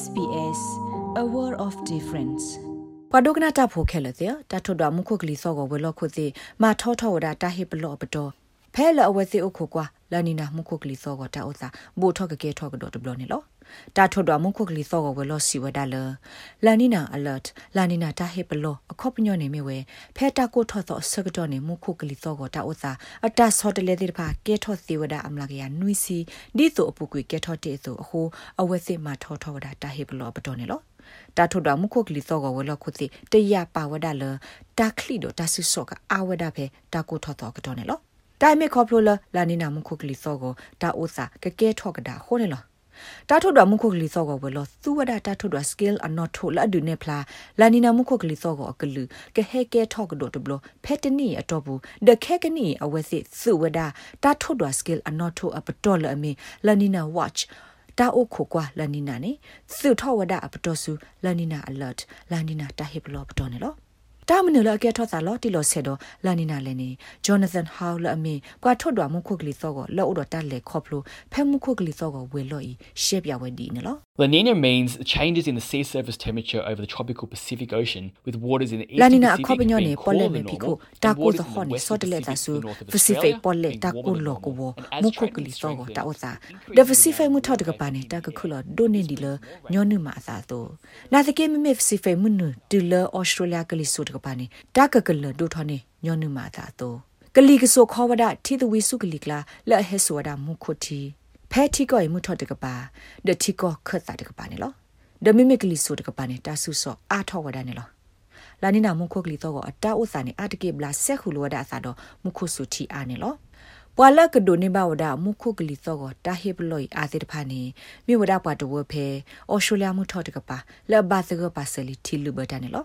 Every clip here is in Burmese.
SBS a world of difference ပဒုကနာတာဖိုခဲလတဲ့တာထွတ်တော်မှုခုကလေးစောကိုဝဲလို့ခုစီမာထောထောဝဒတာဟိပလောပတော် ဖဲလအဝဲစီအခုကွာလာနီနာမှုခုကလေးစောကိုတာဥစာဘူထောကကဲထောကတော်တဘလို့နေလို့တာထွတ်တော်မှုခုကလေးစောကိုဝဲလို့စီဝဒါလလာနီနာ alert လာနီနာတာဟိပလောအခော့ပညောနေမြဝဲဖဲတာကိုထောသောဆကတော်နေမှုခုကလေးစောကိုတာဥစာအတာဆောတလေတိဖာကဲထောစီဝဒါအမလာကရနွီစီဒီဆိုအပူကွေကဲထောတေဆိုအဟိုအဝဲစီမာထောထောဝဒါတာဟိပလောပတော်နေလို့တာထုတော်မှုခုကလီစောကဝလခုစီတရပါဝဒလတာခလီဒတာဆုစောကအဝဒဖေတာကိုထောတော်ကတော့နေလော တိုင်မေခေါပလိုလလာနီနာမှုခုကလီစောကိုတာဥစာကကဲထောကတာဟိုနေလောတာထုတော်မှုခုကလီစောကိုဝလောသူဝဒတာထုတော် skill a not to la du ne pla la ni na mu khu kli so go aklu ke he ke thok do to blo phetni atobu de khe kni awesi su wada ta thu တော် skill a not to a patol la mi la ni na watch တာအိုခိုကွာလနီနာနေသုထောဝဒအပတော်စုလနီနာ alert လနီနာတာဟိပလောပတော်နေလော တာမနလကဲထောသာလောတီလောဆေဒလာနီနာလဲနေဂျောနသန်ဟောက်လအမီကွာထွတ်တော်မှုခုကလီသောကိုလောဥတော်တက်လေခေါပလိုဖဲမှုခုကလီသောကိုဝေလို့ဤရှေ့ပြဝဲဒီနော် La Nina means changes in the sea surface temperature over the tropical Pacific Ocean with waters in the eastern La Nina ko binyo ne polle me piko ta ko so ho ne so tele ta su Pacific polle ta ko lo ko wo mu ko kli so go ta o sa the Pacific mu thot ga pa ne ta ka khu lo do ne di lo nyo nu ma sa to na the ke me me Pacific mu nu di lo Australia kli so ga pa ne ta ka ka lo do tho ne nyo nu ma sa to ကလီကဆိုခေါ်ဝဒတီတဝီစုကလီကလာလက်ဟဲဆိုဝဒမုခုတီဖဲတီကိုမှုထော့တကပါဒတီကိုခတ်တာတကပါနေလောဒမီမီကလီဆိုတကပါနေတာဆုဆောအာထောဝဒနေလောလာနိနာမုခုကလီတော့အတာဥစာနေအတကေဘလာဆက်ခုလိုဝဒအစာတော့မုခုစုတီအာနေလောပွာလကဒိုနေဘဝဒမုခုကလီတော့တာဟေဘလိုအာသေတဖာနေမြေဝဒပွားတဝဖဲအော်စတြေးလျမှုထော့တကပါလက်ဘာသကပါဆလီတီလူဘတာနေလော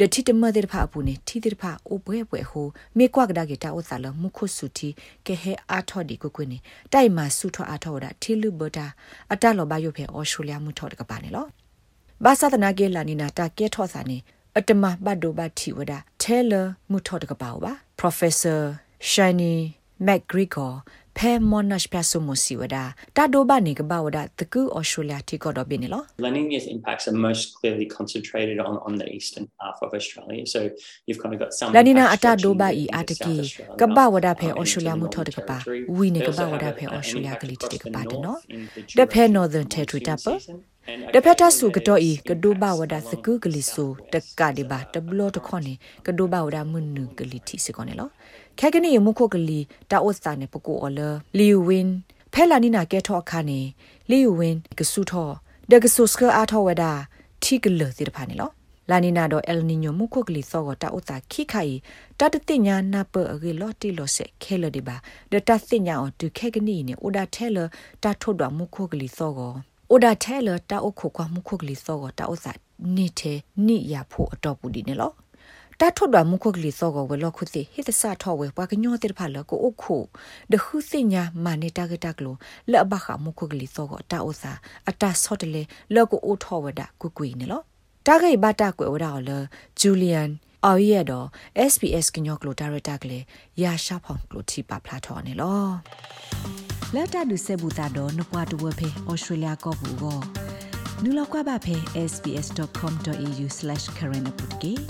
ဒတိတမတဲ့ဖာပူနေတီတဲ့ဖာအိုပွဲပွဲဟိုမေကွာကဒါကေတာဥသလမုခုစုတီကေဟဲအာထော်ဒီကိုကွနေတိုက်မှာစုထော်အာထော်ဒါတီလူဘတာအတလောဘယုဖဲဩစတြေးလျမှုထော်တကပါနေလောဘာသာတနာကေလာနီနာတာကေထော်စာနေအတမဘတ်ဒိုဘတ်တီဝဒါတဲလာမှုထော်တကပါပါ Professor Shiny McGregor ဖဲမွန်နရှ်ပဆူမစီဝဒတာဒိုဘာနေကဘာဝဒတကူဩစတြေးလျတီကောတော့ဘင်းနော် La Nina's impacts are most clearly concentrated on on the eastern half of Australia so you've kind of got some La Nina ata do ba i ataki ka ba wada phe Australia mu thod ka ba wi ne ka ba wada phe Australia kali ti ka ba de no the phe northern territory ta pa တဖက်တဆူကတော့ဤကဒိုဘဝဒစကုကလီဆူတကဒီဘာတဘလတခွန်နေကဒိုဘဝဒမွနုကလီတီစကောနေလောခဲကနေမခုကလီတာအိုစတာနေပကိုအလလီဝင်းဖဲလာနီနာကဲထောခါနေလီဝင်းကဆူထောဒကဆူစကအားထောဝဒတီကလစီတဖာနေလောလာနီနာတော့အယ်နီညိုမှုခုကလီစောကတာဥတာခိခိုင်တတတိညာနာပအဂေလော်တီလောဆက်ခဲလဒီဘာဒတသိညာအတူခဲကနီနေဥဒါထဲလတာထုတ်တော်မှုခုကလီစောကော အိုဒါထဲလတာအခုကွာမှုခုကလီစောကတာဥစာနိထဲနိရဖို့အတော့ပူဒီနေလောတာထွတ်တော်မှုခုကလီစောကဝဲလောခုစီဟိတဆာထောဝဲပွားကညောတဲ့ဖာလကိုအခုဒခုစညာမနေတာကတကလိုလက်ဘခမှုခုကလီစောကတာဥစာအတာဆော့တလေလောကိုအိုထောဝဒကွကွေနေလောတာဂိဘတာကွေဝဒါလဂျူလီယန်အော်ရတော့ SPS ကညောကလိုဒါရတာကလေးရာရှာဖောင်ကလိုတီပါဖလာထော်နေလော လက်တာဒုစေဘူတာတော့နပွားတဝဖေဩစတြေးလျကောဘူးကိုနူလောက်ကွာပါဖေ sbs.com.au/current update